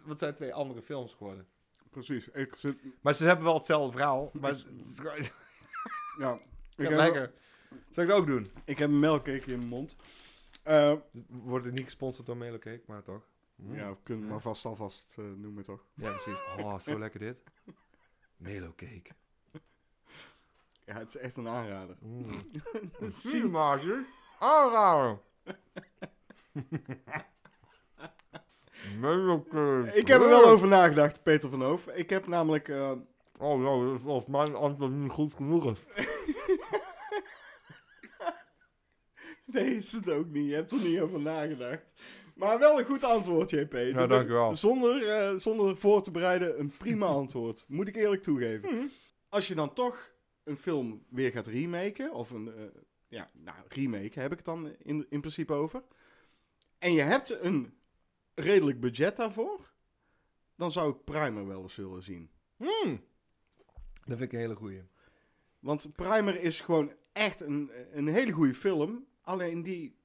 Wat zijn twee andere films geworden. Precies. Ik zit, Maar ze hebben wel hetzelfde verhaal. Maar is ja. Ik heb, lekker. Zal ik dat ook doen? ik heb een melkcake in mijn mond. Eh, Wordt het niet gesponsord door Melo Cake, maar toch? Mm. ja, we kunnen het maar vast alvast eh, noemen, toch? Ja, precies. Oh, zo lekker dit. Melo Cake. Ja, het is echt een aanrader. Mm. Aanraden. Melo Cake. Ik heb er wel over nagedacht, Peter van Hoof. Ik heb namelijk... eh, Oh, nou, als mijn antwoord niet goed genoeg is. Nee, is het ook niet. Je hebt er niet over nagedacht. Maar wel een goed antwoord, JP. Nou, dankjewel. Zonder, eh, zonder voor te bereiden, een prima antwoord. Moet ik eerlijk toegeven. Mhm. Als je dan toch een film weer gaat remaken, of een, eh, ja, nou, remake heb ik het dan in, in principe over. En je hebt een redelijk budget daarvoor, dan zou ik Primer wel eens willen zien. Hmm. Dat vind ik een hele goeie. Want Primer is gewoon echt een, een hele goede film. Alleen die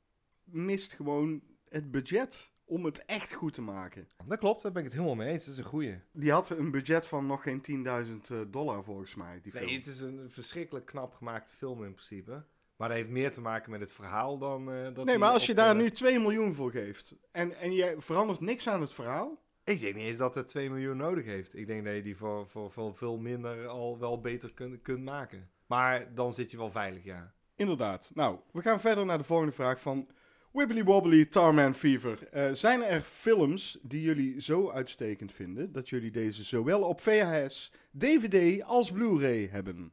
mist gewoon het budget om het echt goed te maken. Dat klopt, daar ben ik het helemaal mee eens. Dat is een goeie. Die had een budget van nog geen 10.000 eh, dollar volgens mij, die film. Nee, het is een verschrikkelijk knap gemaakte film in principe. Maar dat heeft meer te maken met het verhaal dan eh, dat nee, maar als je daar eh, nu 2 miljoen voor geeft en, en je verandert niks aan het verhaal... Ik denk niet eens dat het 2 miljoen nodig heeft. Ik denk dat je die voor, voor, voor veel minder al wel beter kunt, kunt maken. Maar dan zit je wel veilig, ja. Inderdaad. Nou, we gaan verder naar de volgende vraag van Wibbly Wobbly Tarman Fever. Eh, zijn er films die jullie zo uitstekend vinden dat jullie deze zowel op VHS, DVD als Blu-ray hebben?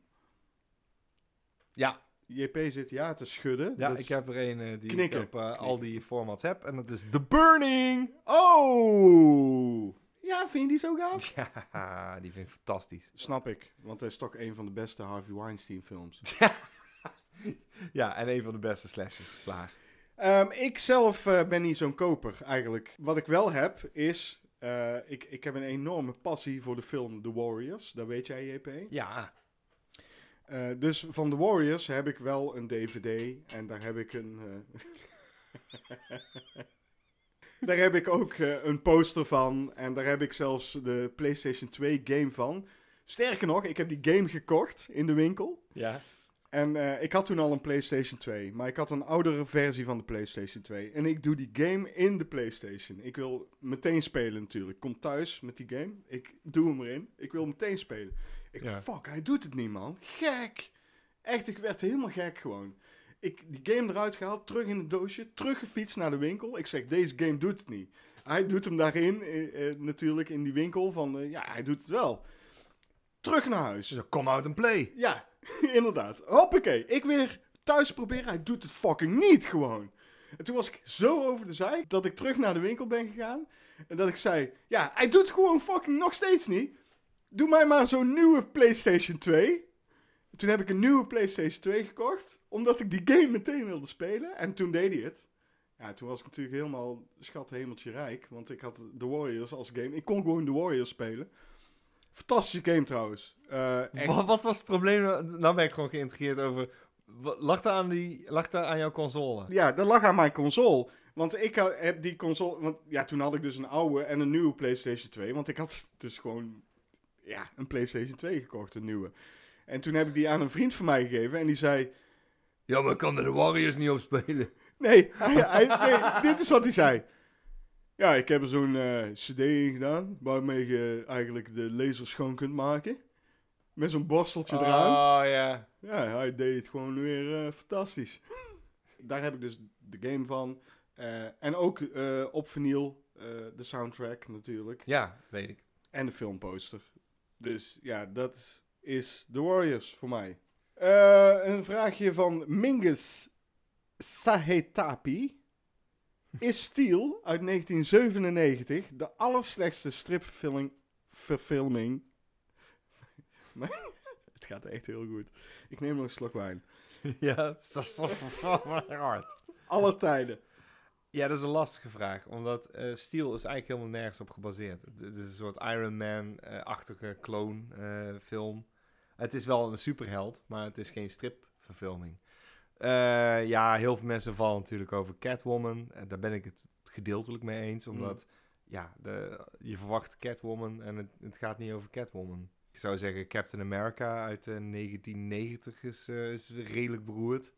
Ja, JP zit ja te schudden. Ja, Dat ik heb er een eh, die Knikken. ik op eh, al die formats heb. En dat is The Burning. Oh! Ja, vind je die zo gaaf? Ja, die vind ik fantastisch. Snap ik, want het is toch een van de beste Harvey Weinstein films. Ja, en een van de beste slashers. Klaar. Ehm, ik zelf eh, ben niet zo'n koper eigenlijk. Wat ik wel heb is, eh, ik, ik heb een enorme passie voor de film The Warriors. Dat weet jij, JP. Ja. Eh, dus van The Warriors heb ik wel een DVD en daar heb ik een. daar heb ik ook een poster van en daar heb ik zelfs de PlayStation 2 game van. Sterker nog, ik heb die game gekocht in de winkel. Ja. En eh, ik had toen al een PlayStation 2, maar ik had een oudere versie van de PlayStation 2. En ik doe die game in de PlayStation. Ik wil meteen spelen natuurlijk. Ik kom thuis met die game. Ik doe hem erin. Ik wil meteen spelen. Ik, Ja. fuck, hij doet het niet, man. Gek. Echt, ik werd helemaal gek gewoon. Ik die game eruit gehaald, terug in het doosje, teruggefietst naar de winkel. Ik zeg, deze game doet het niet. Hij doet hem daarin, eh, eh, natuurlijk in die winkel, van ja, hij doet het wel. Terug naar huis. Dus come out and play. Ja, inderdaad. Hoppakee. Ik weer thuis proberen. Hij doet het fucking niet gewoon. En toen was ik zo over de zijk dat ik terug naar de winkel ben gegaan. En dat ik zei, ja, hij doet gewoon fucking nog steeds niet. Doe mij maar zo'n nieuwe PlayStation 2. Toen heb ik een nieuwe PlayStation 2 gekocht. Omdat ik die game meteen wilde spelen. En toen deed hij het. Ja, toen was ik natuurlijk helemaal schat hemeltje rijk. Want ik had The Warriors als game. Ik kon gewoon The Warriors spelen. Fantastische game trouwens. Eh, echt Wat, wat was het probleem? Nou ben ik gewoon geïntrigeerd over... Lag daar aan, die, lag daar aan jouw console? Ja, dat lag aan mijn console. Want ik heb die console. Want ja, toen had ik dus een oude en een nieuwe PlayStation 2. Want ik had dus gewoon. Ja, een PlayStation 2 gekocht, een nieuwe. En toen heb ik die aan een vriend van mij gegeven. En die zei. Ja, maar ik kan er de Warriors niet op spelen. Nee, hij, hij- nee dit is wat hij zei. Ja, ik heb er zo'n eh, CD in gedaan. Waarmee je eigenlijk de laser schoon kunt maken. Met zo'n borsteltje eraan. Oh, ja. Ja, hij deed het gewoon weer eh, fantastisch. Daar heb ik dus de game van. Eh, en ook eh, op vinyl eh, de soundtrack natuurlijk. Ja, weet ik. En de filmposter. Dus ja, dat is The Warriors voor mij. Eh, een vraagje van Mingus Sahetapi. Is Steel uit 1997 de allerslechtste stripverfilming... Verfilming... Maar het gaat echt heel goed. Ik neem nog een slok wijn. ja, dat is toch vervallen hard. Alle tijden. Ja, dat is een lastige vraag. Omdat eh Steel is eigenlijk helemaal nergens op gebaseerd. Het, is een soort Iron Man-achtige clone eh, film. Het is wel een superheld, maar het is geen stripverfilming. Eh, ja, heel veel mensen vallen natuurlijk over Catwoman. En daar ben ik het gedeeltelijk mee eens. Omdat, ja, de, je verwacht Catwoman en het, het gaat niet over Catwoman. Ik zou zeggen Captain America uit eh, 1990 is, eh, is redelijk beroerd.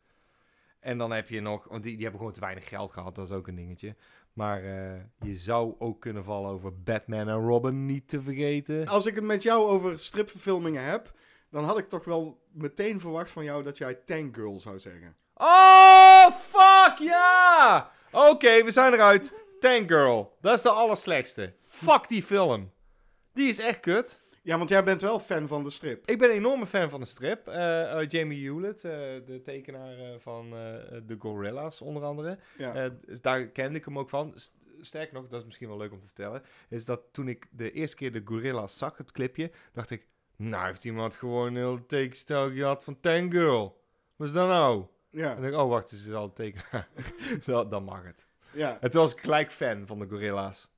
En dan heb je nog, want die, die hebben gewoon te weinig geld gehad, dat is ook een dingetje. Maar eh, je zou ook kunnen vallen over Batman en Robin, niet te vergeten. Als ik het met jou over stripverfilmingen heb, dan had ik toch wel meteen verwacht van jou dat jij Tank Girl zou zeggen. Oh, fuck ja! Oké, we zijn eruit. Tank Girl, dat is de allerslechtste. Fuck die film. Die is echt kut. Ja, want jij bent wel fan van de strip. Ik ben een enorme fan van de strip. Eh, eh, Jamie Hewlett, eh, de tekenaar van de Gorillas onder andere. Ja. Dus daar kende ik hem ook van. Sterker nog, dat is misschien wel leuk om te vertellen, is dat toen ik de eerste keer de Gorillas zag, het clipje, dacht ik, nou heeft iemand gewoon een heel tekenstijl gehad van Tank Girl. Wat is dat nou? ja. En dan denk ik, oh wacht, ze is al een tekenaar. dan, dan mag het. ja. En toen was ik gelijk fan van de Gorilla's.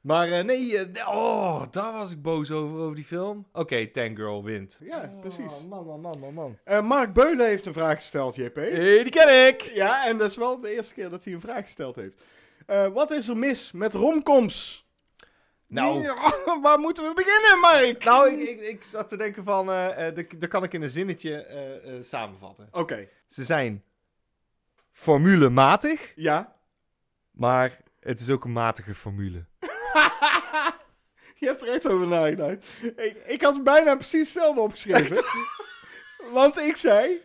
Maar eh, nee, eh, oh, daar was ik boos over, over die film. Oké, Tank Girl wint. Ja, precies. Oh, man, man, man, man, man. Eh, Mark Beulen heeft een vraag gesteld, JP. Hey, die ken ik! Ja, en dat is wel de eerste keer dat hij een vraag gesteld heeft. Eh, wat is er mis met romcoms? Nou, Ja, waar moeten we beginnen, Mark? nou ik, ik, ik zat te denken van, eh eh, dat kan ik in een zinnetje eh, samenvatten. Oké, Ze zijn formulematig, ja. maar het is ook een matige formule. Je hebt er echt over nagedacht. Ik, ik had bijna precies hetzelfde opgeschreven. Want ik zei...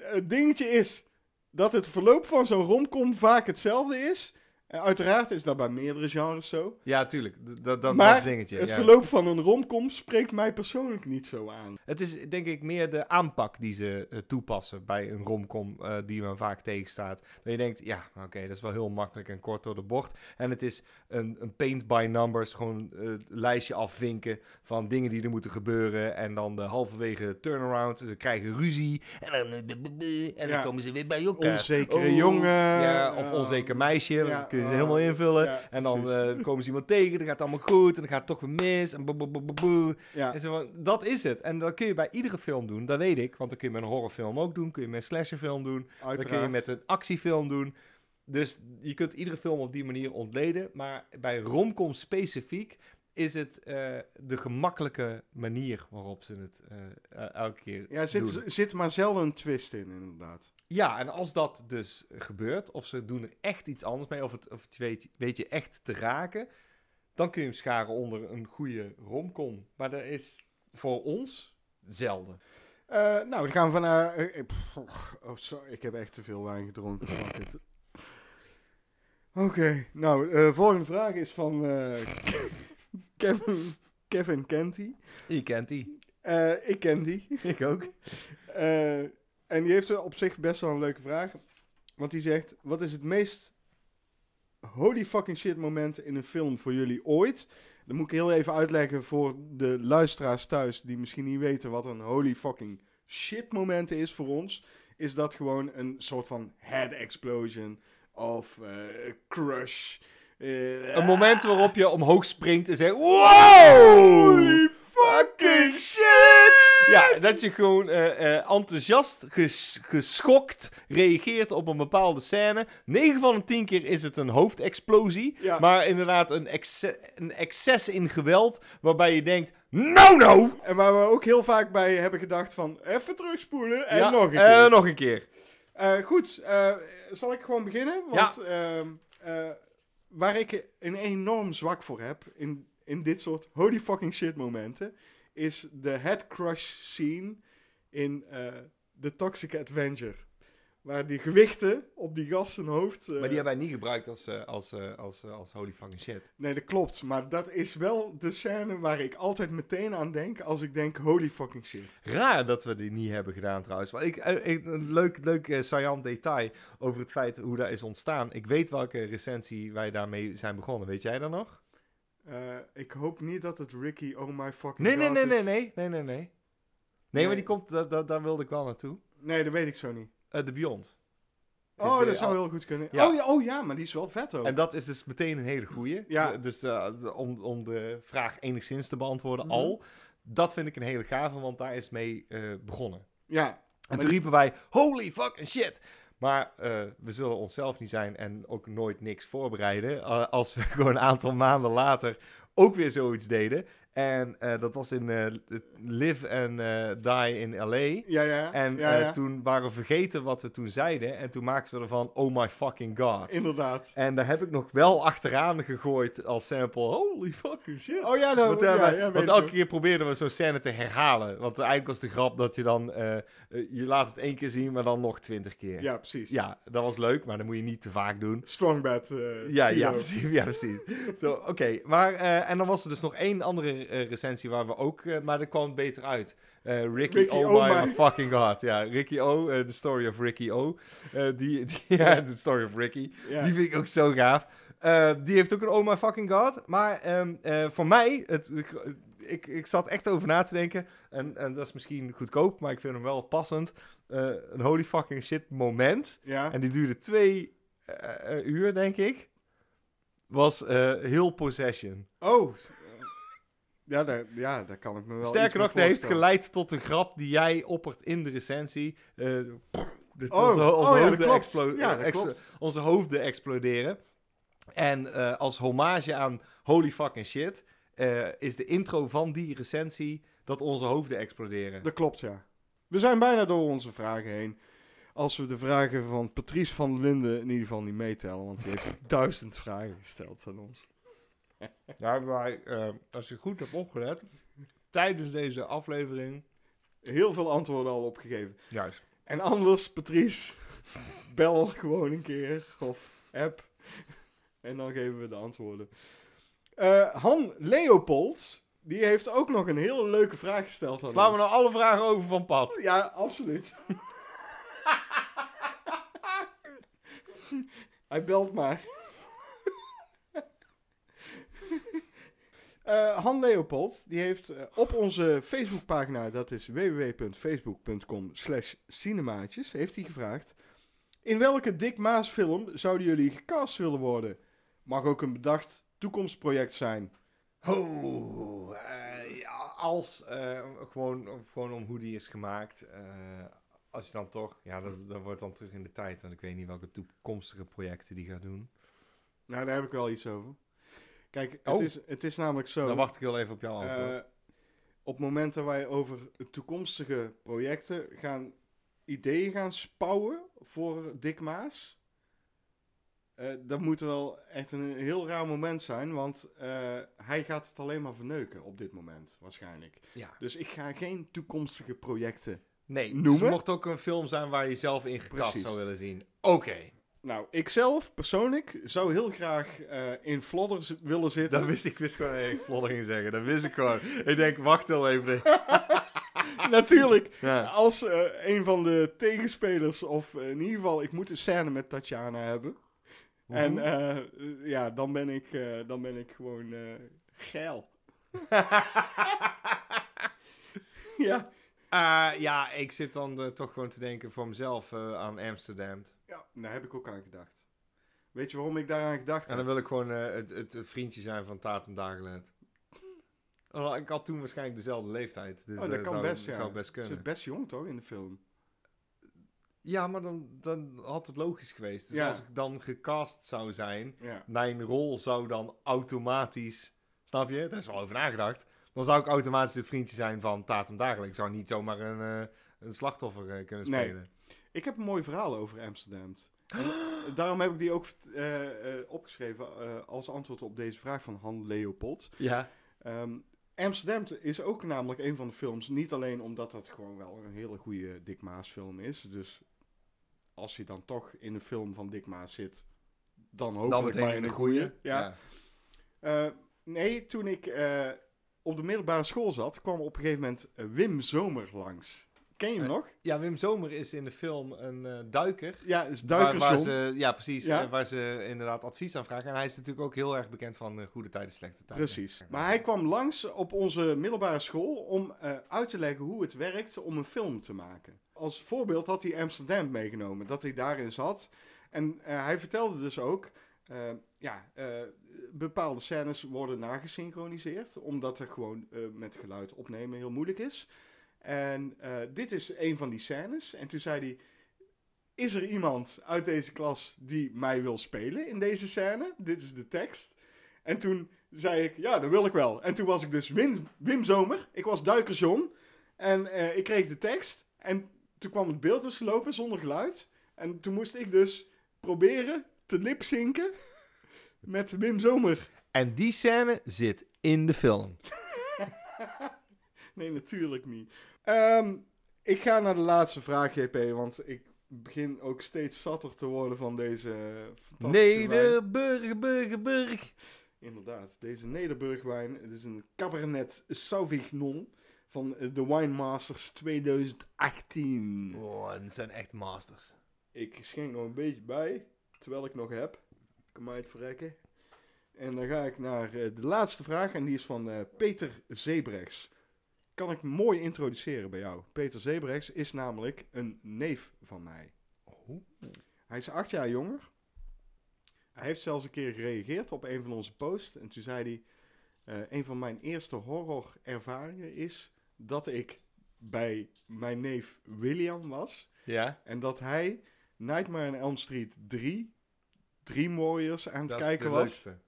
het dingetje is dat het verloop van zo'n romcom vaak hetzelfde is. En uiteraard is dat bij meerdere genres zo. Ja, tuurlijk. D- Dat, dat Maar was het dingetje. het ja. verloop van een romcom spreekt mij persoonlijk niet zo aan. Het is denk ik meer de aanpak die ze eh, toepassen bij een romcom eh, die me vaak tegenstaat. Dat je denkt, ja, oké, dat is wel heel makkelijk en kort door de bocht. En het is een, een paint by numbers, gewoon een lijstje afvinken van dingen die er moeten gebeuren. En dan de halverwege turnaround, ze krijgen ruzie. En dan, en dan Ja. komen ze weer bij elkaar. Onzekere Oh, jongen. Ja, of onzeker meisje, ja, je ze eh, helemaal invullen. ja, en dan eh, komen ze iemand tegen, dan gaat het allemaal goed. En dan gaat het toch weer mis. En boe, boe, boe, boe, boe. Ja. En zo van, dat is het. En dat kun je bij iedere film doen, dat weet ik. Want dat kun je met een horrorfilm ook doen. Kun je met een slasherfilm doen. Dat kun je Uiteraard. met een actiefilm doen. Dus je kunt iedere film op die manier ontleden. Maar bij romcom specifiek is het eh, de gemakkelijke manier waarop ze het eh, eh, elke keer Ja, er zit, doen. zit maar zelden een twist in, inderdaad. Ja, en als dat dus gebeurt, of ze doen er echt iets anders mee, of het, of het weet, weet je echt te raken, dan kun je hem scharen onder een goede romcom. Maar dat is voor ons zelden. Eh, nou, dan gaan we van... pff, oh, sorry, ik heb echt te veel wijn gedronken. Oké, nou, de volgende vraag is van Kevin, Kevin Kenty. Je kent die. Ik ken die. Ik ook. En die heeft er op zich best wel een leuke vraag. Want die zegt: Wat is het meest holy fucking shit moment in een film voor jullie ooit? Dan moet ik heel even uitleggen voor de luisteraars thuis die misschien niet weten wat een holy fucking shit moment is voor ons. Is dat gewoon een soort van head explosion of eh, crush. eh, Een moment waarop je omhoog springt en zegt: Wow! Holy fucking shit! Ja, dat je gewoon eh, eh, enthousiast, ges- geschokt reageert op een bepaalde scène. 9 van de 10 keer is het een hoofdexplosie. Ja. Maar inderdaad een, een excess in geweld. Waarbij je denkt: No, no! En waar we ook heel vaak bij hebben gedacht van even terugspoelen en Ja, nog een eh, keer. nog een keer. Goed, zal ik gewoon beginnen? Want ehm, eh, waar ik een enorm zwak voor heb in, in dit soort holy fucking shit momenten, is de head crush scene in eh The Toxic Avenger. Waar die gewichten op die gast zijn hoofd... eh, Maar die hebben wij niet gebruikt als, eh, als, als, als holy fucking shit. Nee, dat klopt. Maar dat is wel de scène waar ik altijd meteen aan denk als ik denk holy fucking shit. Raar dat we die niet hebben gedaan trouwens. Maar ik, ik- een leuk, leuk saillant detail over het feit hoe dat is ontstaan. Ik weet welke recensie wij daarmee zijn begonnen. Weet jij dat nog? Eh, ik hoop niet dat het Ricky Oh My Fucking Nee, nee, God nee, nee, is. nee, nee, nee, nee. Nee, Nee. maar die komt, da- da- daar wilde ik wel naartoe. Nee, dat weet ik zo niet. Eh The Beyond. Is Oh, de- dat zou heel goed kunnen. Ja. Oh, ja, oh ja, maar die is wel vet ook. En dat is dus meteen een hele goeie. Ja. De- Dus eh, de- om, om de vraag enigszins te beantwoorden Mhm. al. Dat vind ik een hele gave, want daar is mee begonnen. Ja, En toen die- riepen wij, holy fucking shit. Maar eh, we zullen onszelf niet zijn en ook nooit niks voorbereiden. eh, als we gewoon een aantal maanden later ook weer zoiets deden. En eh, dat was in eh, Live and eh, Die in L.A. ja, ja. En ja, ja. toen waren we vergeten wat we toen zeiden. En toen maakten we ervan, oh my fucking god. Inderdaad. En daar heb ik nog wel achteraan gegooid als sample. Holy fucking shit. Oh ja, dat, Want, ja, want elke keer probeerden we zo'n scène te herhalen. Want eigenlijk was de grap dat je dan... je laat het één keer zien, maar dan nog twintig keer. Ja, precies. Ja, dat was leuk, maar dat moet je niet te vaak doen. Strong bad. eh, Ja, ja, precies. Ja, precies. Zo, Oké, maar... en dan was er dus nog één andere eh, recensie waar we ook... eh, maar dat kwam beter uit. Eh, Ricky, Ricky, oh, oh my, my. fucking god. Ja, Ricky O, The Story of Ricky O. Die, die, ja, The Story of Ricky. Die vind ik ook zo gaaf. Die heeft ook een Oh My Fucking God. Maar ehm, eh, voor mij, het, ik, ik, ik zat echt over na te denken. En, en dat is misschien goedkoop, maar ik vind hem wel passend. Een holy fucking shit moment. ja. En die duurde twee uur, denk ik. Was heel Possession. Oh. Ja, daar, ja, daar kan ik me wel Sterker nog, dat heeft geleid tot de grap die jij oppert in de recensie. Eh, dit Oh, onze, onze, oh hoofden explo- Ja, ex- onze hoofden exploderen. En eh, als hommage aan holy fucking shit... eh, is de intro van die recensie dat onze hoofden exploderen. Dat klopt, ja. We zijn bijna door onze vragen heen. Als we de vragen van Patrice van Linden in ieder geval niet meetellen. Want die heeft duizend vragen gesteld aan ons. Hebben wij, eh, als je goed hebt opgelet... tijdens deze aflevering... Heel veel antwoorden al opgegeven. Juist. En anders, Patrice, bel gewoon een keer. Of app. En dan geven we de antwoorden. Eh, Han Leopold, die heeft ook nog een hele leuke vraag gesteld aan Slaan we nou alle vragen over van pad? Ja, absoluut. Hij belt maar. Eh, Han Leopold, die heeft eh, op onze Facebookpagina, dat is www.facebook.com slash cinemaatjes, heeft hij gevraagd... In welke Dick Maas film zouden jullie gecast willen worden? Mag ook een bedacht toekomstproject zijn. Oh, ja, als, gewoon, gewoon om hoe die is gemaakt. als je dan toch, ja, dat, dat wordt dan terug in de tijd. Want ik weet niet welke toekomstige projecten die gaat doen. Nou, daar heb ik wel iets over. Kijk, het, Oh. is, het is namelijk zo... Dan wacht ik heel even op jouw antwoord. Eh, op momenten waar je over toekomstige projecten gaan ideeën gaan spouwen voor Dick Maas. eh, dat moet wel echt een heel raar moment zijn, want eh, hij gaat het alleen maar verneuken op dit moment, waarschijnlijk. ja. Dus ik ga geen toekomstige projecten. Nee, dus noemen? het mocht ook een film zijn waar je zelf in gekast Precies. zou willen zien. Oké, Nou, ik zelf persoonlijk zou heel graag eh, in Vlodder z- willen zitten. dat wist ik. wist gewoon dat ik vlodder ging zeggen. Dat wist ik gewoon. Ik denk, wacht heel even. Natuurlijk. Ja. Als eh, een van de tegenspelers, of eh, in ieder geval, ik moet een scène met Tatjana hebben. En eh, eh, ja, dan ben ik, dan ben ik gewoon geil. ja. Eh, ja, ik zit dan eh, toch gewoon te denken voor mezelf eh, aan Amsterdam. ja, daar heb ik ook aan gedacht. Weet je waarom ik daaraan gedacht En dan heb? wil ik gewoon het, het, het vriendje zijn van Tatum Dagelet. Oh, Ik had toen waarschijnlijk dezelfde leeftijd. Dus Oh, dat kan zou, best, ja. zou best Ze kunnen. is best jong, toch, in de film? Ja, maar dan, dan had het logisch geweest. Dus Ja. als ik dan gecast zou zijn, Ja. mijn rol zou dan automatisch... Snap je? Daar is wel over nagedacht. Dan zou ik automatisch het vriendje zijn van Tatum Dagelet. Ik zou niet zomaar een, eh, een slachtoffer eh, kunnen Nee. spelen. Ik heb een mooi verhaal over Amsterdam. En daarom heb ik die ook eh, eh, opgeschreven eh, als antwoord op deze vraag van Han Leopold. Ja. Ehm, Amsterdam is ook namelijk een van de films, niet alleen omdat dat gewoon wel een hele goede Dick Maas film is. Dus als je dan toch in een film van Dick Maas zit, dan hopelijk Dan meteen maar in een goede. Ja. Eh, nee, toen ik eh, op de middelbare school zat, kwam op een gegeven moment eh, Wim Zomer langs. Ken je hem Eh, nog? Ja, Wim Zomer is in de film een eh, duiker. Ja, is Waar, waar Duikerzon. ze, ja, precies. Ja. waar ze inderdaad advies aan vragen. En hij is natuurlijk ook heel erg bekend van goede tijden, slechte tijden. Precies. Maar hij kwam langs op onze middelbare school om uit te leggen hoe het werkt om een film te maken. Als voorbeeld had hij Amsterdam meegenomen, dat hij daarin zat. En hij vertelde dus ook, ja, bepaalde scènes worden nagesynchroniseerd, omdat er gewoon eh, met geluid opnemen heel moeilijk is. En eh, dit is een van die scènes. En toen zei hij, is er iemand uit deze klas die mij wil spelen in deze scène? Dit is de tekst. En toen zei ik, ja, dat wil ik wel. En toen was ik dus Wim, Wim Zomer. Ik was Duiker John. En eh, ik kreeg de tekst. En toen kwam het beeld dus lopen zonder geluid. En toen moest ik dus proberen te lipzinken met Wim Zomer. En die scène zit in de film. Nee, natuurlijk niet. Ehm, ik ga naar de laatste vraag, JP, want ik begin ook steeds zatter te worden van deze fantastische wijn. Nederburg, Burg, Burg. Inderdaad, deze Nederburgwijn. Het is een Cabernet Sauvignon van de Wine Masters 2018. Oh, het zijn echt masters. Ik schenk nog een beetje bij, terwijl ik nog heb. Kan mij het verrekken. En dan ga ik naar eh, de laatste vraag en die is van eh, Peter Zebrechts. Kan ik mooi introduceren bij jou. Peter Zebrechts is namelijk een neef van mij. Oh. Hij is acht jaar jonger. Hij heeft zelfs een keer gereageerd op een van onze posts. En toen zei hij: eh, Een van mijn eerste horror-ervaringen is dat ik bij mijn neef William was. Ja, En dat hij Nightmare on Elm Street 3, Dream Warriors aan het dat kijken was. leukste.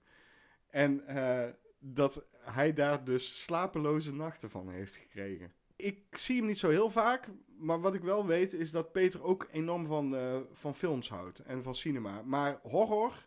En eh, dat hij daar dus slapeloze nachten van heeft gekregen. Ik zie hem niet zo heel vaak, maar wat ik wel weet is dat Peter ook enorm van, eh, van films houdt en van cinema. Maar horror,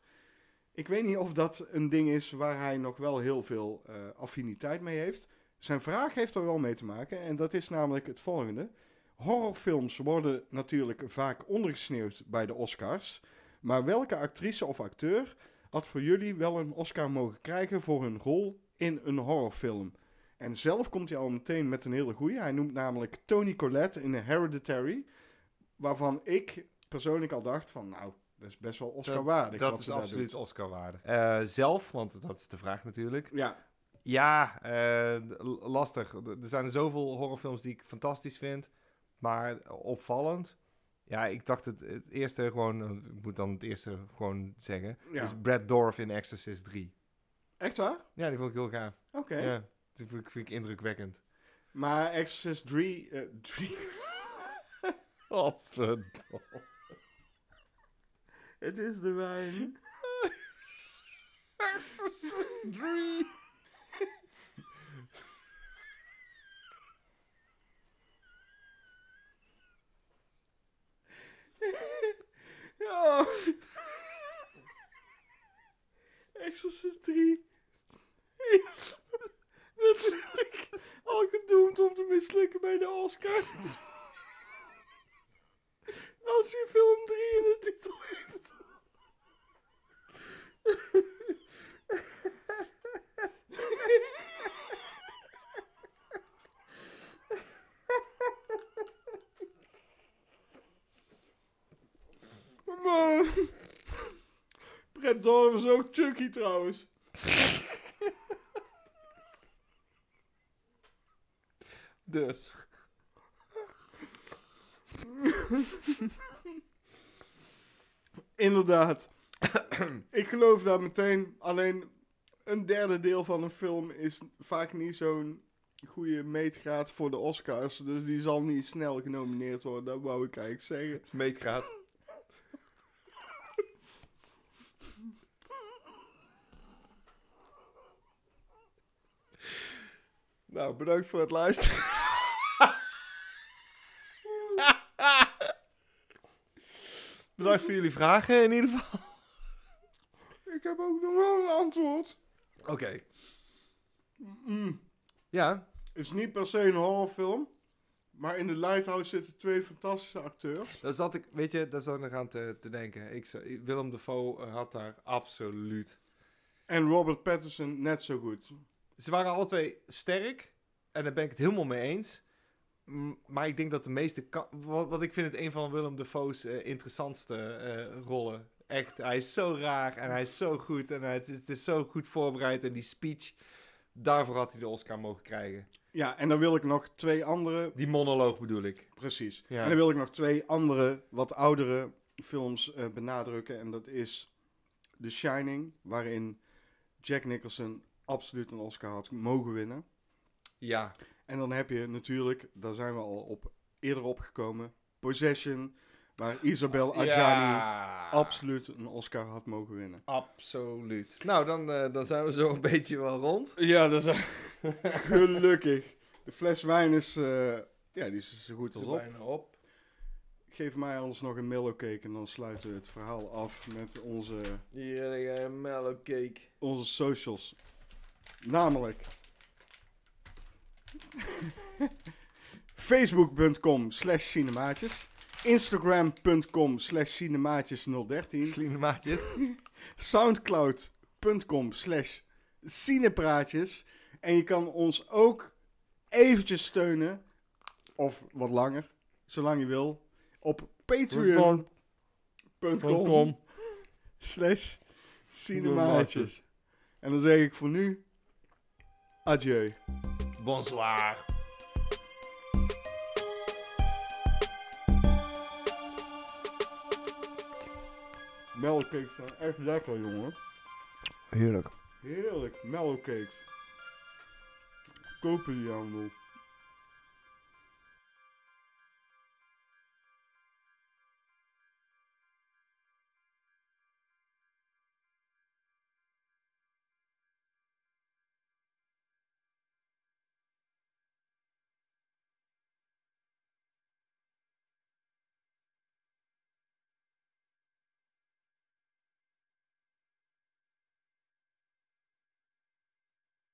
ik weet niet of dat een ding is waar hij nog wel heel veel eh, affiniteit mee heeft. Zijn vraag heeft er wel mee te maken en dat is namelijk het volgende. Horrorfilms worden natuurlijk vaak ondergesneeuwd bij de Oscars. Maar welke actrice of acteur had voor jullie wel een Oscar mogen krijgen voor hun rol in een horrorfilm. En zelf komt hij al meteen met een hele goeie. Hij noemt namelijk Tony Collette in Hereditary. Waarvan ik persoonlijk al dacht van, nou, dat is best wel Oscar waardig. Dat wat is absoluut doet. Oscar waardig. Eh, zelf, want dat is de vraag natuurlijk. Ja, Ja, eh, lastig. Er zijn er zoveel horrorfilms die ik fantastisch vind, maar opvallend. Ja, ik dacht het, het eerste gewoon, eh, ik moet dan het eerste gewoon zeggen, ja. is Brad Dorff in Exorcist 3. echt waar? Ja, die vond ik heel gaaf. Oké. Ja, die vind ik, vind ik indrukwekkend. Maar Exorcist 3... eh, 3 Wat Het is de wijn. Exorcist 3. ja. Exorcist 3 is natuurlijk al gedoemd om te mislukken bij de Oscar. Als je film 3 in de titel heeft. Maar... Brett Dorf is ook Chucky trouwens. Dus. Inderdaad. ik geloof daar meteen. Alleen een derde deel van een film is vaak niet zo'n goede meetgraad voor de Oscars. Dus die zal niet snel genomineerd worden. Dat wou ik eigenlijk zeggen. Meetgraad. Nou, bedankt voor het luisteren. bedankt voor jullie vragen in ieder geval. Ik heb ook nog wel een antwoord. Oké. Mm. Ja, Het is niet per se een horrorfilm. Maar in The Lighthouse zitten twee fantastische acteurs. daar zat ik, weet je, daar zat ik nog aan te, te denken. Ik, Willem Dafoe had daar absoluut En Robert Pattinson net zo goed. Ze waren alle twee sterk. En daar ben ik het helemaal mee eens. Maar ik denk dat de meeste... Wat, wat ik vind het een van Willem Dafoe's eh, interessantste eh, rollen. Echt, hij is zo raar en hij is zo goed. En hij, het, is, het is zo goed voorbereid. En die speech, daarvoor had hij de Oscar mogen krijgen. Ja, en dan wil ik nog twee andere Die monoloog bedoel ik. Precies. Ja. En dan wil ik nog twee andere, wat oudere films eh, benadrukken. En dat is The Shining, waarin Jack Nicholson absoluut een Oscar had mogen winnen. Ja. En dan heb je natuurlijk, daar zijn we al op eerder opgekomen, Possession, waar Isabel Adjani Ja. absoluut een Oscar had mogen winnen. Absoluut. Nou, dan, eh, dan zijn we zo een beetje wel rond. Ja, dat is gelukkig. De fles wijn is, eh, ja, die is zo goed als op. bijna op. Geef mij anders nog een mellowcake en dan sluiten we het verhaal af met onze, Hier, een mellow cake. onze socials. Namelijk. Facebook.com slash cinemaatjes. Instagram.com slash cinemaatjes 013 Slieme maatje. soundcloud.com slash cinepraatjes. En je kan ons ook eventjes steunen. Of wat langer, zolang je wil, op patreon.com slash cinemaatjes. En dan zeg ik voor nu, adieu. Bonsoir. Mellowcakes zijn echt lekker, jongen. Heerlijk. Heerlijk, mellowcakes. Kopen die handel.